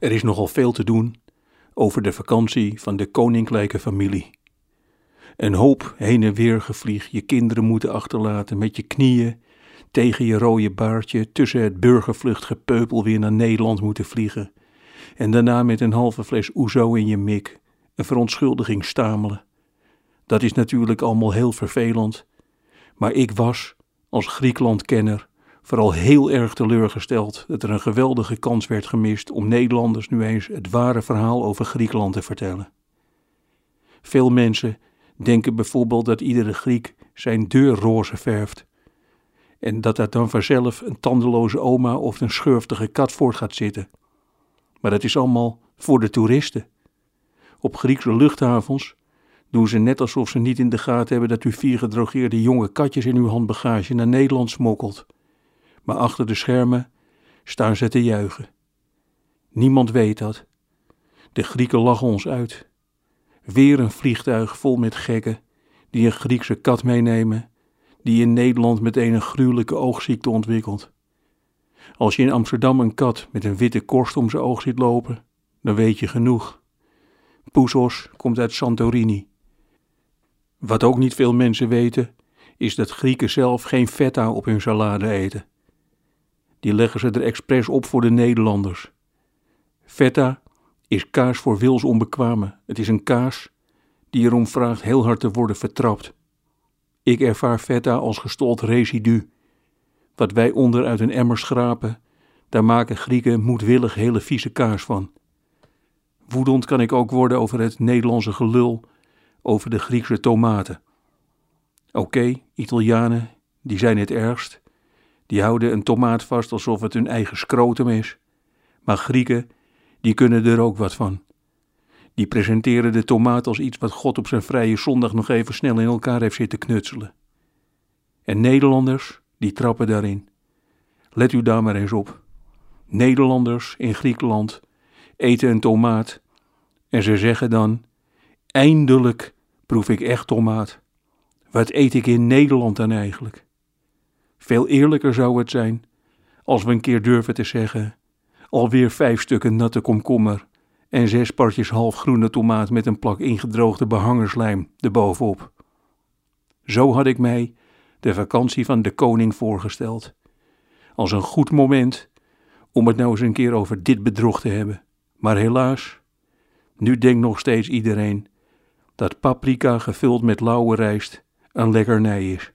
Er is nogal veel te doen over de vakantie van de koninklijke familie. Een hoop heen en weer gevlieg, je kinderen moeten achterlaten met je knieën tegen je rode baardje tussen het burgervluchtgepeupel weer naar Nederland moeten vliegen. En daarna met een halve fles oezo in je mik een verontschuldiging stamelen. Dat is natuurlijk allemaal heel vervelend, maar ik was, als Griekenlandkenner, vooral heel erg teleurgesteld dat er een geweldige kans werd gemist om Nederlanders nu eens het ware verhaal over Griekenland te vertellen. Veel mensen denken bijvoorbeeld dat iedere Griek zijn deur roze verft en dat daar dan vanzelf een tandeloze oma of een schurftige kat voort gaat zitten. Maar dat is allemaal voor de toeristen. Op Griekse luchthavens doen ze net alsof ze niet in de gaten hebben dat u vier gedrogeerde jonge katjes in uw handbagage naar Nederland smokkelt. Maar achter de schermen staan ze te juichen. Niemand weet dat. De Grieken lachen ons uit. Weer een vliegtuig vol met gekken die een Griekse kat meenemen, die in Nederland meteen een gruwelijke oogziekte ontwikkelt. Als je in Amsterdam een kat met een witte korst om zijn oog ziet lopen, dan weet je genoeg. Poesos komt uit Santorini. Wat ook niet veel mensen weten, is dat Grieken zelf geen feta op hun salade eten. Die leggen ze er expres op voor de Nederlanders. Feta is kaas voor wils onbekwamen. Het is een kaas die erom vraagt heel hard te worden vertrapt. Ik ervaar feta als gestold residu. Wat wij onder uit een emmer schrapen, daar maken Grieken moedwillig hele vieze kaas van. Woedend kan ik ook worden over het Nederlandse gelul over de Griekse tomaten. Oké, Italianen, die zijn het ergst. Die houden een tomaat vast alsof het hun eigen scrotum is. Maar Grieken, die kunnen er ook wat van. Die presenteren de tomaat als iets wat God op zijn vrije zondag nog even snel in elkaar heeft zitten knutselen. En Nederlanders, die trappen daarin. Let u daar maar eens op. Nederlanders in Griekenland eten een tomaat en ze zeggen dan: Eindelijk proef ik echt tomaat. Wat eet ik in Nederland dan eigenlijk? Veel eerlijker zou het zijn als we een keer durven te zeggen: alweer vijf stukken natte komkommer en zes partjes halfgroene tomaat met een plak ingedroogde behangerslijm erbovenop. Zo had ik mij de vakantie van de koning voorgesteld. Als een goed moment om het nou eens een keer over dit bedrog te hebben. Maar helaas, nu denkt nog steeds iedereen dat paprika gevuld met lauwe rijst een lekkernij is.